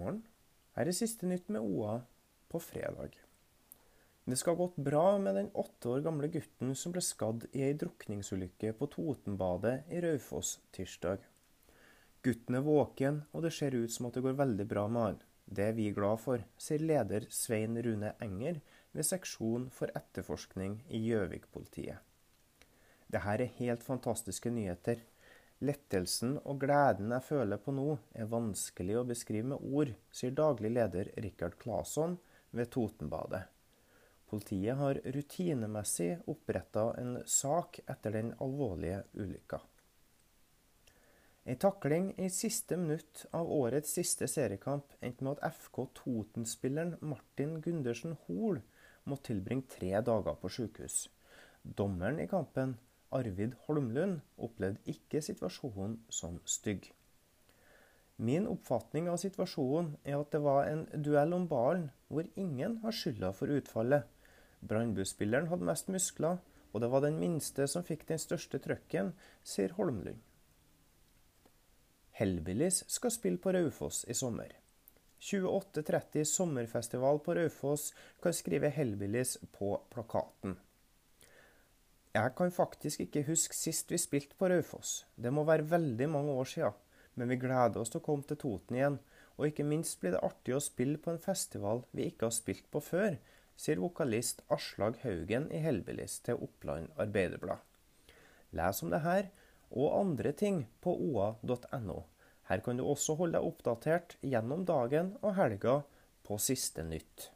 Her er det siste nytt med OA på fredag. Det skal ha gått bra med den åtte år gamle gutten som ble skadd i ei drukningsulykke på Totenbadet i Raufoss tirsdag. Gutten er våken, og det ser ut som at det går veldig bra med han. Det er vi glad for, sier leder Svein Rune Enger ved seksjon for etterforskning i Gjøvik-politiet. Dette er helt fantastiske nyheter. Lettelsen og gleden jeg føler på nå, er vanskelig å beskrive med ord, sier daglig leder Rikard Claesson ved Totenbadet. Politiet har rutinemessig oppretta en sak etter den alvorlige ulykka. Ei takling i siste minutt av årets siste seriekamp endte med at FK Toten-spilleren Martin Gundersen Hoel måtte tilbringe tre dager på sykehus. Dommeren i kampen, Arvid Holmlund, opplevde ikke situasjonen som stygg. Min oppfatning av situasjonen er at det var en duell om ballen hvor ingen har skylda for utfallet. Brannbuspilleren hadde mest muskler, og det var den minste som fikk den største trøkken, sier Holmlund. Hellbillies skal spille på Raufoss i sommer. 2830 sommerfestival på Raufoss kan skrive Hellbillies på plakaten. Jeg kan faktisk ikke huske sist vi spilte på Raufoss. Det må være veldig mange år sia. Men vi gleder oss til å komme til Toten igjen. Og ikke minst blir det artig å spille på en festival vi ikke har spilt på før, sier vokalist Aslag Haugen i Hellbillies til Oppland Arbeiderblad. Les om det her og andre ting på oa.no. Her kan du også holde deg oppdatert gjennom dagen og helga på siste nytt.